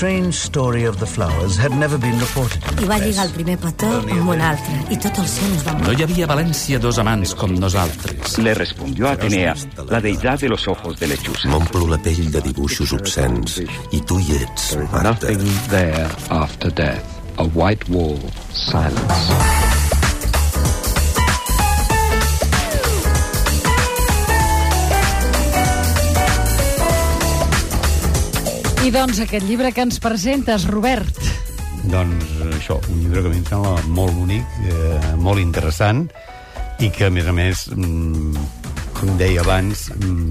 strange story of the flowers had never been reported in I va lligar el primer petó amb un altre, i tot el cel es va No hi havia a València dos amants com nosaltres. Le respondió Atenea, la deidad de los ojos de lechuza. M'omplo la pell de dibuixos obscens i tu hi ets, Marta. Nothing there after death. A white wall, silence. I doncs aquest llibre que ens presentes, Robert. Doncs això, un llibre que a mi em sembla molt bonic, eh, molt interessant, i que, a més a més, mm, com deia abans, mm,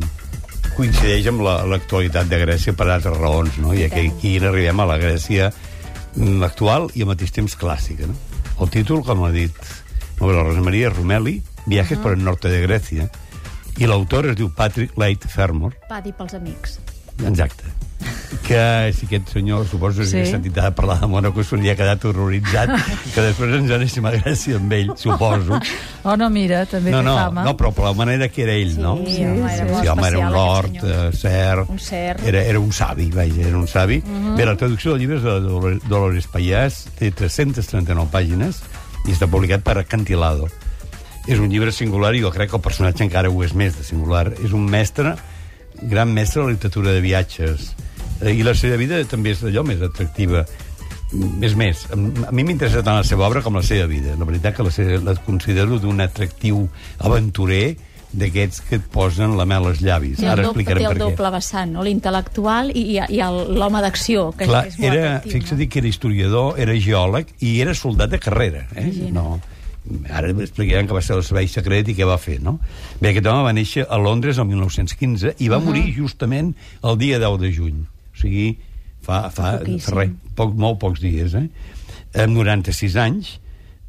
coincideix amb la- l'actualitat de Grècia per altres raons, no? I aquí, aquí arribem a la Grècia mm, actual i al mateix temps clàssica, no? El títol, com ha dit molt bé la Rosa Maria, Rumeli, Viajes por el norte de Grècia, i l'autor es diu Patrick Light Fermor, Va dir pels amics. Exacte. Que si aquest senyor, suposo Sí. que sí. sentit a parlar de Mónaco, se li ha quedat horroritzat, que després ens anéssim a Grècia amb ell, suposo. Oh, no, mira, també No, té no, fama. no, però per la manera que era ell, Sí, no? sí, home, era sí, home, era un lord, eh, ser, Un ser. Era, era un savi, vaja, era un savi. Uh Mhm. -huh. Bé, la traducció del llibre és de Dolores, Pallàs, té 339 pàgines i està publicat per Acantilado. És un llibre singular i jo crec que el personatge encara ho és més de singular. És un mestre, gran mestre de la literatura de viatges. Eh, I la seva vida també és allò més atractiva. És més, a mi m'interessa tant la seva obra com la seva vida. La veritat que la, seva, la considero d'un atractiu aventurer d'aquests que et posen la mel als llavis. Té el, Ara doble, explicarem té el per què. doble vessant, no? l'intel·lectual i, i, el- l'home d'acció, que Clar, és molt era, atractiu. fixa't que era historiador, era geòleg i era soldat de carrera. Eh? No, ara explicaran que va ser el servei secret i què va fer, no? Bé, aquest home va néixer a Londres el 1915 i va uh -huh. morir justament el dia 10 de juny. O sigui, fa, fa, fa res, poc, molt pocs dies, eh? Amb 96 anys,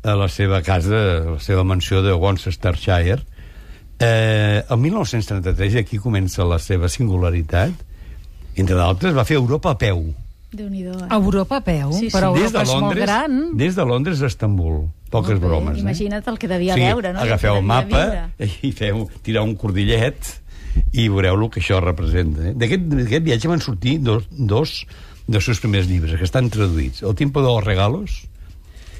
a la seva casa, a la seva mansió de Worcestershire. Eh, el 1933, aquí comença la seva singularitat, entre d'altres, va fer Europa a peu. Eh? Europa a peu, Sí, sí. però des Europa de és molt Londres, gran. des de Londres a Estambul. Poques Molt bé, bromes, eh? Imagina't el que devia sí, veure, no? El agafeu el mapa i feu tirar un cordillet i veureu el que això representa. Eh? D'aquest viatge van sortir dos, dos dels seus primers llibres, que estan traduïts. El tiempo de los regalos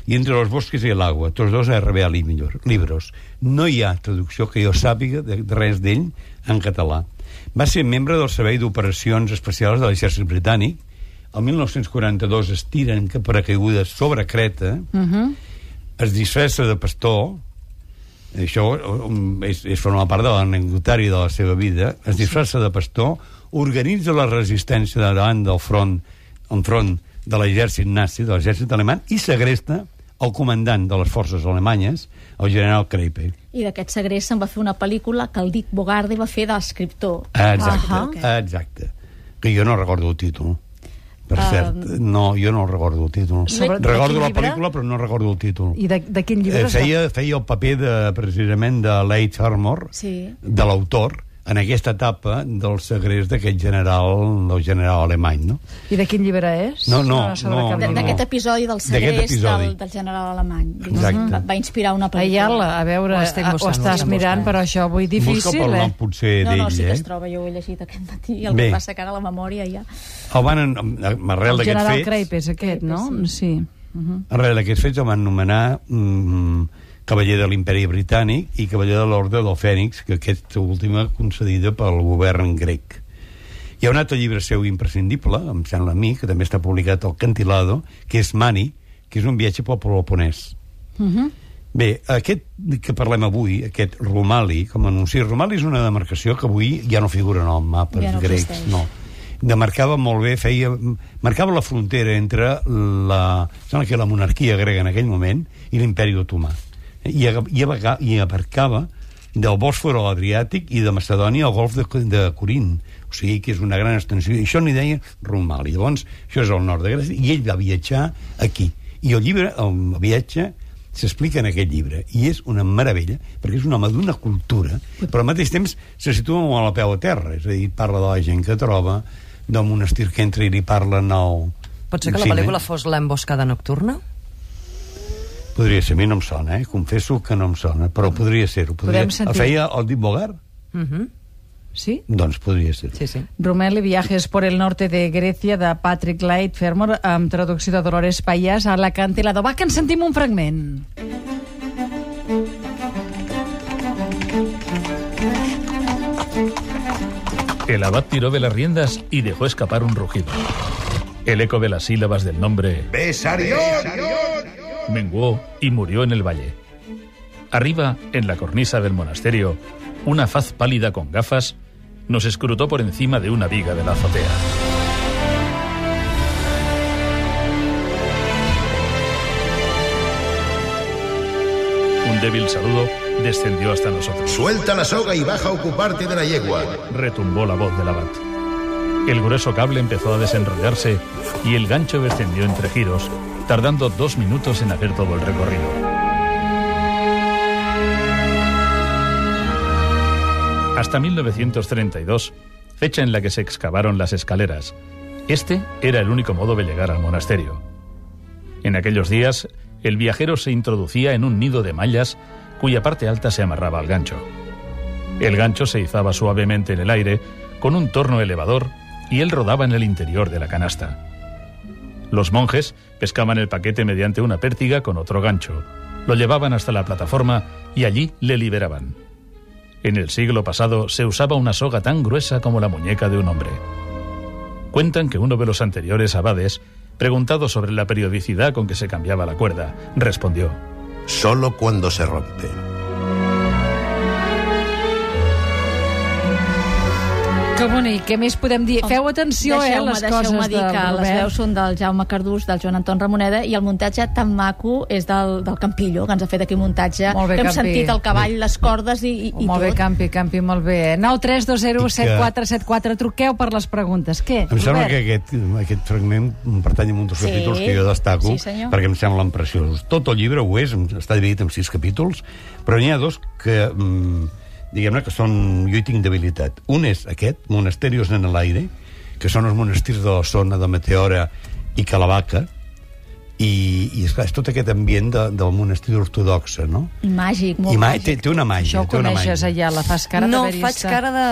i Entre los bosques i l'agua, tots dos a RBA Libros. Libros. No hi ha traducció que jo sàpiga de de res d'ell en català. Va ser membre del Servei d'Operacions Especials de l'Exèrcit Britànic. El 1942 es tiren que per a caigudes sobre Creta, Uh -huh. es disfressa de pastor, això um, és, és forma part de l'anecdotari de la seva vida, es disfressa de pastor, organitza la resistència davant del front, enfront de l'exèrcit nazi, de l'exèrcit alemany, i segresta el comandant de les forces alemanyes, el general Kreipe. I d'aquest segrest se'n va fer una pel·lícula que el Dick Bogarde va fer d'escriptor. Exacte, Ah, exacte. Que jo no recordo el títol. Per Um, cert, no, jo no recordo el títol. Sobre- recordo la llibre? pel·lícula, però no recordo el títol. I de, de quin llibre Eh, feia, feia el paper de, precisament de Leigh Fermor, Sí. de l'autor, en aquesta etapa del segrest d'aquest general, del general alemany, no? I de quin llibre és? No, no, no, no. D'aquest episodi del D'aquest segrest episodi. del, del general alemany. Exacte. Va, va inspirar una pel·lícula. Aial, a veure, Ho estic ho buscant, ho estàs mirant, però això avui Busca difícil, pel nom eh? potser No, d'ell, no, sí que eh? es troba, jo ho he llegit aquest matí, el Bé. que passa que ara la memòria ja... El van, en- arrel El d'aquests general fets, Creip és aquest, no? Sí. Uh -huh. arrel d'aquests fets el van nomenar mm, cavaller de l'imperi britànic i cavaller de l'ordre del Fènix, que aquesta última concedida pel govern grec. Hi ha un altre llibre seu imprescindible, em sembla a mi, que també està publicat al Cantilado, que és Mani, que és un viatge pel Peloponès. Uh -huh. Bé, aquest que parlem avui, aquest Romali, com anuncia, Romali és una demarcació que avui ja no figura en el mapa Ja no grecs, existeix. no. Demarcava molt bé, feia, marcava la frontera entre la, sembla que la monarquia grega en aquell moment i l'imperi otomà. I, i, i abarcava del Bòsfor a l'Adriàtic i de Macedònia al golf de, de Corint. O sigui que és una gran extensió. I això n'hi deia Romali. Llavors, això és el nord de Grècia. I ell va viatjar aquí. I el llibre, el viatge, s'explica en aquest llibre. I és una meravella, perquè és un home d'una cultura, però al mateix temps se situa molt a la peu a terra. És a dir, parla de la gent que troba, del monestir que entra i li parlen al... Pot ser que la pel·lícula fos l'emboscada nocturna? Podria ser, a mi no em sona, eh? Confesso que no em sona, però podria ser-ho. Podria... Podem sentir- El feia el Dit Bogart? Uh -huh. Sí? Doncs podria ser. Sí, sí. Rumeli, Viajes por el norte de Grecia, de Patrick Light Fermor, amb traducció de Dolores Payas a la Cantilado. Va, que en sentim un fragment. El abad tiró de las riendas y dejó escapar un rugido. El eco de las sílabas del nombre menguó y murió en el valle. Arriba, en la cornisa del monasterio, una faz pálida con gafas nos escrutó por encima de una viga de la azotea. Un débil saludo descendió hasta nosotros. Suelta la soga y baja a ocuparte de la yegua. retumbó la voz del abad. El grueso cable empezó a desenrollarse y el gancho descendió entre giros, tardando dos minutos en hacer todo el recorrido. Hasta 1932, fecha en la que se excavaron las escaleras, este era el único modo de llegar al monasterio. En aquellos días, el viajero se introducía en un nido de mallas cuya parte alta se amarraba al gancho. El gancho se izaba suavemente en el aire con un torno elevador y él rodaba en el interior de la canasta. Los monjes pescaban el paquete mediante una pértiga con otro gancho, lo llevaban hasta la plataforma y allí le liberaban. En el siglo pasado se usaba una soga tan gruesa como la muñeca de un hombre. Cuentan que uno de los anteriores abades, preguntado sobre la periodicidad con que se cambiaba la cuerda, respondió: Solo cuando se rompe. Que bonic, què més podem dir? Feu atenció, eh, les coses dir del que les Robert. veus són del Jaume Cardús, del Joan Anton Ramoneda, i el muntatge tan maco és del, del Campillo, que ens ha fet aquí un muntatge. Molt bé, que hem Campi. sentit el cavall, les cordes i, i, i molt bé, tot. Campi, Campi, molt bé. 9 3 2 0 7 4 7 4 Truqueu per les preguntes. Què, Em sembla Robert? que aquest, aquest fragment pertany a un dels Sí. capítols que jo destaco, Sí, senyor. perquè em semblen preciosos. Tot el llibre ho és, està dividit en sis capítols, però n'hi ha dos que, mm, diguem-ne, que són... Jo hi tinc debilitat. Un és aquest, Monasterios en l'aire, que són els monestirs de la zona de Meteora i Calavaca, i, i esclar, és tot aquest ambient de, del monestir ortodoxe, no? I màgic, molt I ma, màgic. té, té una màgia, Això ho té una coneixes màgia. allà, la fas cara no, d'haver-hi faig estat. cara de...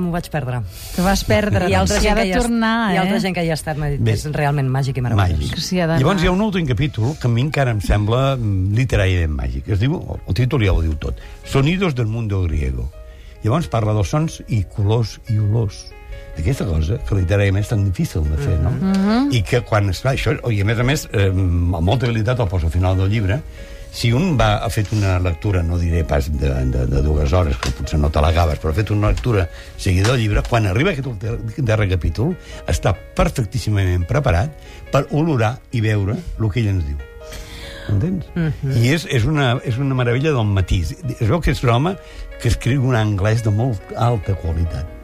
m'ho vaig perdre. Te vas perdre. Altra S'hi gent ha que de hi ha- tornar, hi ha altra eh? gent que hi ha estat, m'ha dit, Bé. és realment màgic i meravellós. Màgic. Sí. Llavors hi ha un últim capítol que a mi encara em sembla mm, literàriament màgic. Es diu, el títol ja ho diu tot, Sonidos del mundo griego. Llavors parla dels sons i colors i olors. Aquesta cosa que literàriament és tan difícil de fer, no? I que quan es fa això, i a més a més, eh, amb molta habilitat el posa al final del llibre, si un va, ha fet una lectura, no diré pas de, de, de dues hores, que potser no te l'agaves, però ha fet una lectura seguida del llibre, quan arriba aquest darrer capítol, està perfectíssimament preparat per olorar i veure el que ell ens diu. Entens? I és, és, una, és una meravella del matís. Es veu que és un home que escriu un anglès de molt alta qualitat.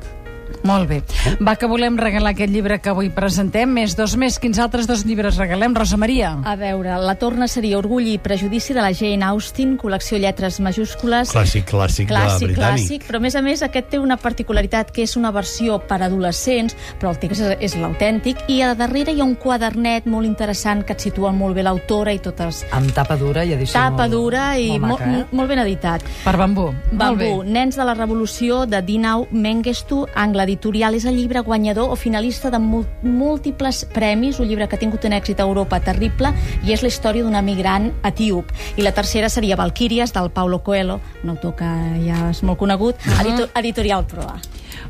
Molt bé. Va, que volem regalar aquest llibre que avui presentem, més dos més. Quins altres dos llibres regalem, Rosa Maria? A veure, la torna seria Orgull i prejudici de la Jane Austen, col·lecció lletres majúscules. Clàssic, clàssic, clàssic, de britànic. clàssic, però a més a més aquest té una particularitat que és una versió per adolescents, però el text és, és l'autèntic, i a darrere hi ha un quadernet molt interessant que et situa molt bé l'autora i totes... Amb tapa dura i edició Tapa molt, dura i molt, molt, maca, eh? molt ben editat. Per Bambú. Molt Bambú, bé. Nens de la Revolució, de Dinau Mengestu, Angle Editorial, és el llibre guanyador o finalista de múltiples premis, un llibre que ha tingut un èxit a Europa terrible, i és la història d'una migrant etíop. I la tercera seria Valquíries, del Paulo Coelho, un autor que ja és molt conegut, edito editorial Proa.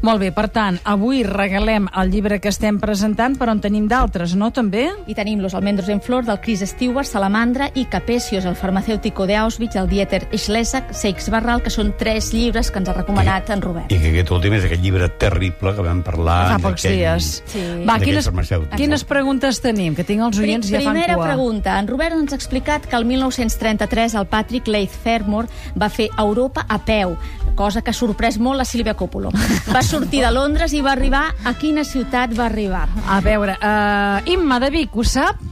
Molt bé, per tant, avui regalem el llibre que estem presentant, però en tenim d'altres, no, també? I tenim Los almendros en flor, del Chris Stewart, Salamandra, i Capesios, el farmacèutico d'Auschwitz, el Dieter Schlesak, Seix Barral, que són tres llibres que ens ha recomanat en Robert. I que aquest últim és aquest llibre terrible que vam parlar... Fa pocs dies. Sí. Va, quines, quines preguntes tenim? Que tinc els oients ja fan Primera cua. pregunta. En Robert ens ha explicat que el 1933 el Patrick Leith Fermor va fer Europa a peu, cosa que ha sorprès molt la Sílvia Coppolo. Va sortir de Londres i va arribar a quina ciutat va arribar? A veure, uh, Imma de Vic, ho sap?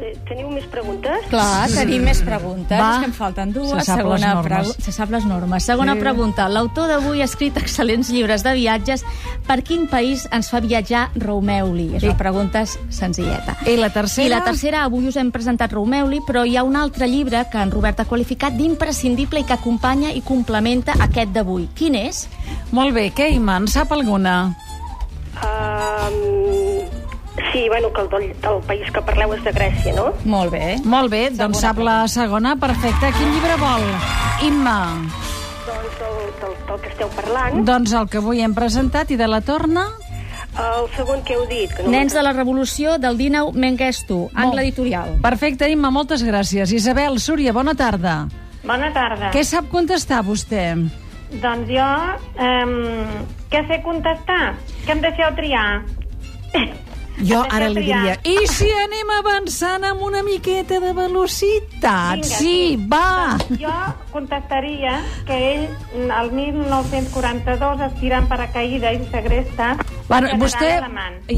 Eh, teniu més preguntes? Clar, tenim més preguntes. Va. És que en falten dues. Se sap les Segona normes. pregu- Se sap les normes. Segona Sí. pregunta. L'autor d'avui ha escrit excel·lents llibres de viatges. Per quin país ens fa viatjar Romeuli? És una pregunta senzilleta. I la tercera? I la tercera, avui us hem presentat Romeuli, però hi ha un altre llibre que en Robert ha qualificat d'imprescindible i que acompanya i complementa aquest d'avui. Quin és? Molt bé, en sap alguna? Um, sí, bueno, que el, del, del país que parleu és de Grècia, no? Molt bé. Molt bé, doncs sap la segona, perfecte. Quin llibre vol? Imma. Doncs del, del, del que esteu parlant. Doncs el que avui hem presentat i de la torna... El segon que heu dit. Que no Nens de la Revolució del Dinau Mengestu, angle editorial. Perfecte, Imma, moltes gràcies. Isabel, Súria, bona tarda. Bona tarda. Què sap contestar vostè? Doncs jo, um, què sé contestar? Que em deixeu triar? Jo ara li diria, i si anem avançant amb una miqueta de velocitat? Vinga, sí, va! Jo contestaria que ell, el 1942, es tira en paracaïda i segresta Bueno, vostè,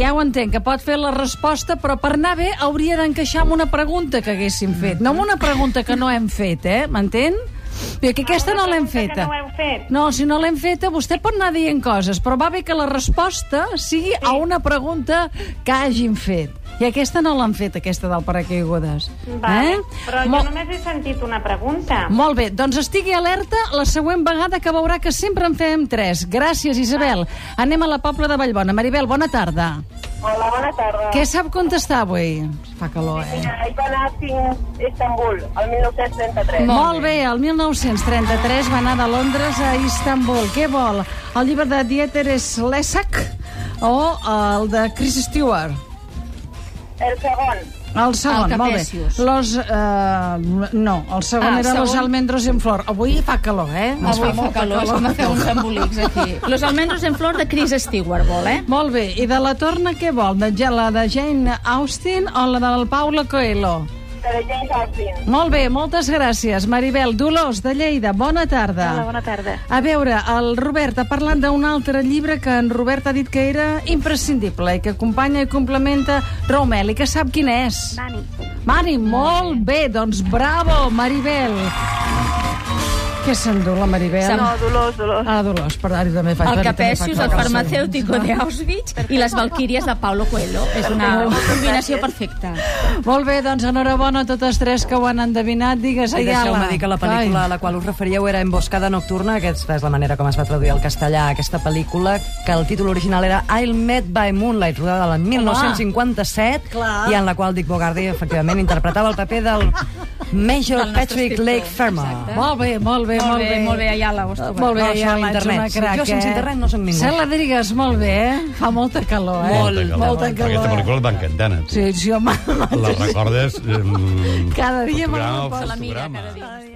ja ho entenc, que pot fer la resposta, però per anar bé hauria d'encaixar amb una pregunta que haguéssim fet, no amb una pregunta que no hem fet, eh? M'entén? Perquè aquesta no l'hem Que feta. no fet. No, si no l'hem feta, vostè pot anar dient coses, però va bé que la resposta sigui a una pregunta que hagin fet. I aquesta no l'han fet, aquesta del paracaigudes. Vale. Eh? Però Mo- jo només he sentit una pregunta. Molt bé, doncs estigui alerta la següent vegada que veurà que sempre en fem tres. Gràcies, Isabel. Anem a la Pobla de Vallbona. Maribel, bona tarda. Hola, bona tarda. Què sap contestar avui? Fa calor, eh? Mira, ell va anar fins a Istanbul, el 1933. Molt bé, el 1933 va anar de Londres a Istanbul. Què vol? El llibre de Dieter Slezak o el de Chris Stewart? El segon. El segon, El molt bé. Los, uh, no, el segon Ah, el era Los segon. almendros en flor. Avui fa calor, eh? Avui fa molta calor, és com a fer uns embolics aquí. Los almendros en flor de Chris Stewart, vol, eh? Molt bé, i de la torna què vol? De, la de Jane Austen o la del Paulo Coelho? De James. Molt bé, moltes gràcies. Maribel Dolors, de Lleida, bona tarda. Hola, bona tarda. A veure, el Robert ha parlat d'un altre llibre que en Robert ha dit que era imprescindible i que acompanya i complementa Rommel i que sap quin és. Dani. Mari, molt bé, doncs bravo, Maribel. Què s'endú la Maribel? No, Dolors, Dolors. Ah, Dolors, perdó, ara també fa... El Capesius, el calor. farmacèutico de Auschwitz i les Valquíries de Paulo Coelho. És una combinació perfecta. Molt bé, doncs enhorabona a totes tres que ho han endevinat. Digues, Ayala. deixeu-me dir que la pel·lícula a la qual us referíeu era Emboscada Nocturna, aquesta és la manera com es va traduir al castellà aquesta pel·lícula, que el títol original era I'll Met by Moonlight, rodada l'any 1957, Clar. i en la qual Dick Bogardi, efectivament, interpretava el paper del Major Patrick. Lake. Exacte. Molt bé, molt bé, molt, Molt bé, molt bé, Ayala, ho has trobat. Molt bé, No, Ayala, a ets internet. una crac, jo sense eh? internet no soc ningú. Cela Rodríguez, molt bé, eh? Fa molta calor, eh? Molta calor. Molta calor. Aquesta pel·lícula et va encantant, a tu. Sí, sí, home. La recordes... Eh, Cada dia me la poso. fotograma. cada dia.